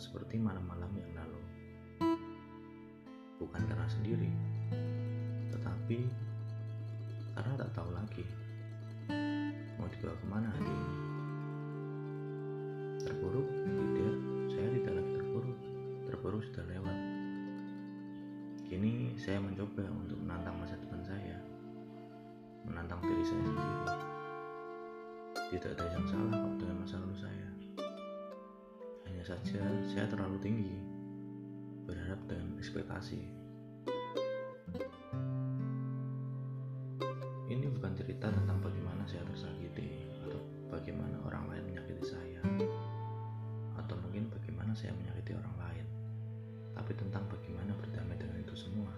seperti malam-malam yang lalu. Bukan karena sendiri, tetapi karena tak tahu lagi mau dibawa ke mana hari ini. Terburuk? Tidak, saya tidak lagi terburuk. Terburuk sudah lewat. Kini saya mencoba untuk menantang masa depan saya, menantang diri saya sendiri. Tidak ada yang salah kok dengan masa lalu saya. Hanya saja saya terlalu tinggi, berharap dengan ekspektasi. Ini bukan cerita tentang bagaimana saya tersakiti atau bagaimana orang lain menyakiti saya. Atau mungkin bagaimana saya menyakiti orang lain. Tapi tentang bagaimana berdamai dengan itu semua.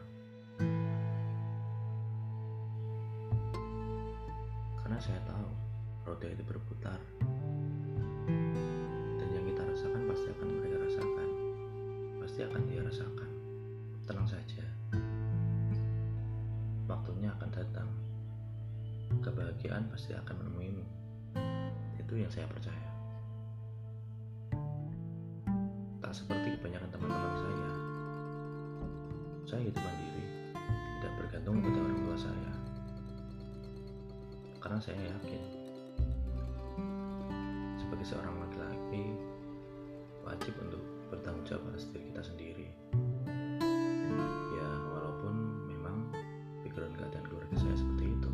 Karena saya tahu roda itu berputar waktunya akan datang kebahagiaan pasti akan menemuimu. Itu yang saya percaya. Tak seperti kebanyakan teman-teman saya. Saya hidup mandiri, tidak bergantung pada orang tua saya. Karena saya yakin, sebagai seorang laki-laki, wajib untuk bertanggung jawab atas diri kita sendiri. Background keadaan keluarga saya seperti itu.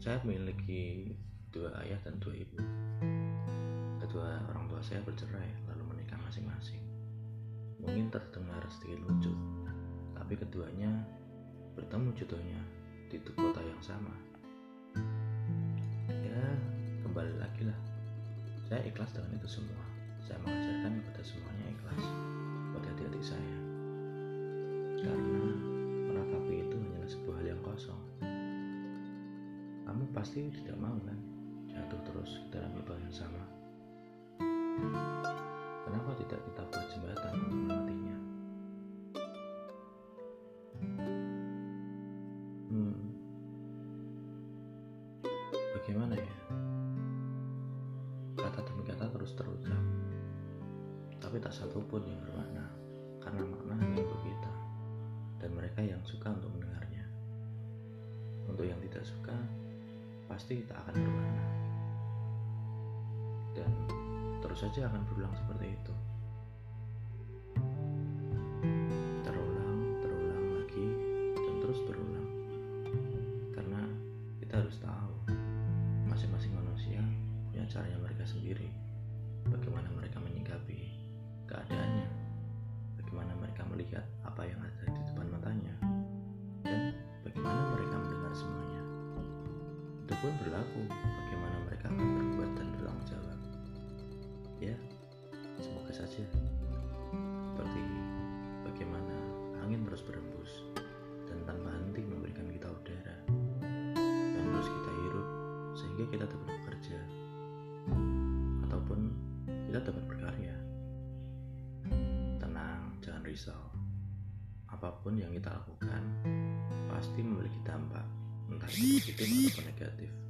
Saya memiliki dua ayah dan dua ibu. Kedua orang tua saya bercerai lalu menikah masing-masing. Mungkin terdengar sedikit lucu, tapi keduanya bertemu jodohnya di kota yang sama. Ya, kembali lagi lah. Saya ikhlas dengan itu semua. Saya mengajarkan kepada semuanya ikhlas. Karena meratapi itu hanyalah sebuah hal yang kosong. Kamu pasti tidak mau kan jatuh terus ke dalam lubang yang sama. Kenapa tidak kita buat jembatan untuk melewatinya hmm. Bagaimana ya? Kata demi kata terus terucap tapi tak satu pun yang bermakna pasti tak akan berwarna. Dan terus saja akan berulang seperti itu. Terulang terulang lagi dan terus berulang. Karena kita harus tahu masing-masing manusia punya caranya mereka sendiri. Bagaimana mereka menyikapi keadaannya. Bagaimana mereka melihat apa yang ada pun berlaku bagaimana mereka akan berbuat dan bertanggung jawab. Ya, semoga saja seperti bagaimana angin terus berembus dan tanpa henti memberikan kita udara dan terus kita hirup sehingga kita dapat bekerja ataupun kita dapat berkarya. Tenang, jangan risau. Apa pun yang kita lakukan pasti memiliki dampak entah itu positif ataupun negatif